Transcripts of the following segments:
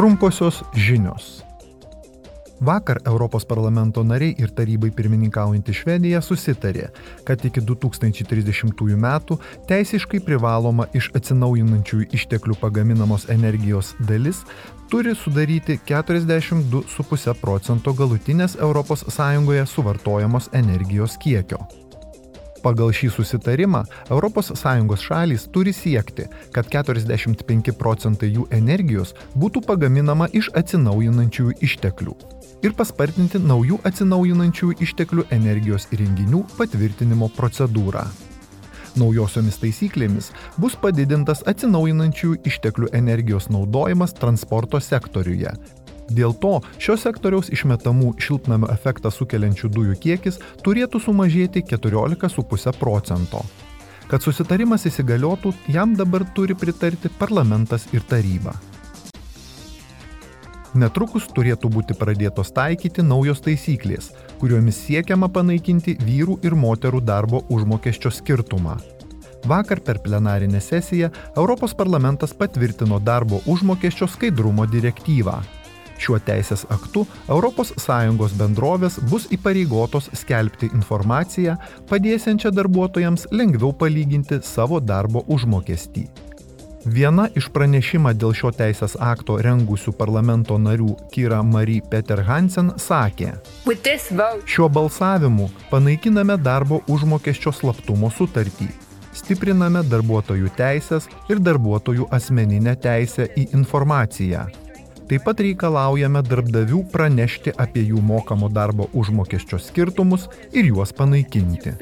Trumposios žinios. Vakar Europos parlamento nariai ir tarybai pirmininkaujantį Švediją susitarė, kad iki 2030 metų teisiškai privaloma iš atsinaujinančiųjų išteklių pagaminamos energijos dalis turi sudaryti 42,5 procento galutinės ES suvartojamos energijos kiekio. Pagal šį susitarimą ES šalys turi siekti, kad 45 procentai jų energijos būtų pagaminama iš atsinaujinančiųjų išteklių ir paspartinti naujų atsinaujinančiųjų išteklių energijos įrenginių patvirtinimo procedūrą. Naujosiomis taisyklėmis bus padidintas atsinaujinančiųjų išteklių energijos naudojimas transporto sektoriuje, Dėl to šio sektoriaus išmetamų šiltnamio efektą sukeliančių dujų kiekis turėtų sumažėti 14,5 procento. Kad susitarimas įsigaliotų, jam dabar turi pritarti parlamentas ir taryba. Netrukus turėtų būti pradėtos taikyti naujos taisyklės, kuriomis siekiama panaikinti vyrų ir moterų darbo užmokesčio skirtumą. Vakar per plenarinę sesiją Europos parlamentas patvirtino darbo užmokesčio skaidrumo direktyvą. Šiuo teisės aktu ES bendrovės bus įpareigotos skelbti informaciją, padėsiančią darbuotojams lengviau palyginti savo darbo užmokestį. Viena iš pranešimą dėl šio teisės akto rengusių parlamento narių Kira Marie Peter Hansen sakė, šiuo balsavimu panaikiname darbo užmokesčio slaptumo sutartį, stipriname darbuotojų teisės ir darbuotojų asmeninę teisę į informaciją Taip pat reikalaujame darbdavių pranešti apie jų mokamo darbo užmokesčio skirtumus ir juos panaikinti.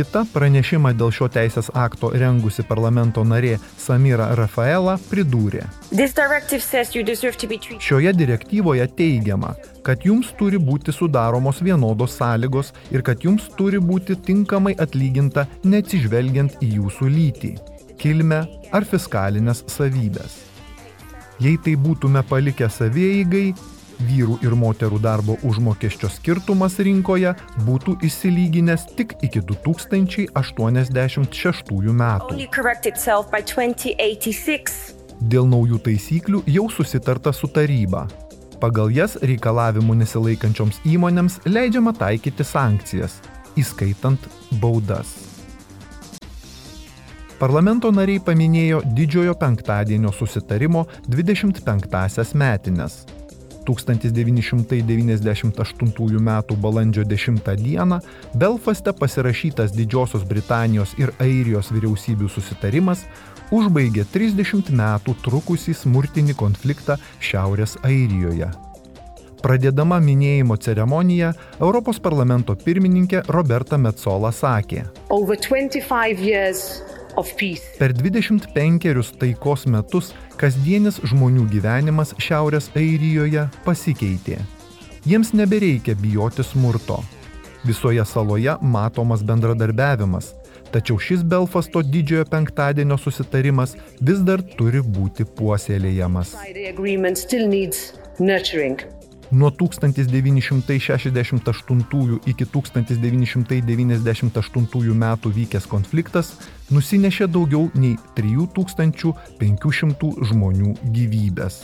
Kita pranešimą dėl šio teisės akto rengusi parlamento narė Samira Rafaela pridūrė. Šioje direktyvoje teigiama, kad jums turi būti sudaromos vienodos sąlygos ir kad jums turi būti tinkamai atlyginta neatsižvelgiant į jūsų lytį, kilmę ar fiskalinės savybės. Jei tai būtume palikę savieigai, vyrų ir moterų darbo užmokesčio skirtumas rinkoje būtų įsilyginęs tik iki 2086 metų. Dėl naujų taisyklių jau susitarta su taryba. Pagal jas reikalavimų nesilaikančioms įmonėms leidžiama taikyti sankcijas, įskaitant baudas. Parlamento nariai paminėjo didžiojo penktadienio susitarimo 25-asias metinės. 1998 m. balandžio 10 d. Belfaste pasirašytas Didžiosios Britanijos ir Airijos vyriausybių susitarimas užbaigė 30 metų trukusį smurtinį konfliktą Šiaurės Airijoje. Pradėdama minėjimo ceremoniją, Europos parlamento pirmininkė Roberta Metzola sakė. Per 25 taikos metus kasdienis žmonių gyvenimas Šiaurės Airijoje pasikeitė. Jiems nebereikia bijoti smurto. Visoje saloje matomas bendradarbiavimas, tačiau šis Belfasto didžiojo penktadienio susitarimas vis dar turi būti puoselėjamas. Nuo 1968 iki 1998 metų vykęs konfliktas nusinešė daugiau nei 3500 žmonių gyvybės.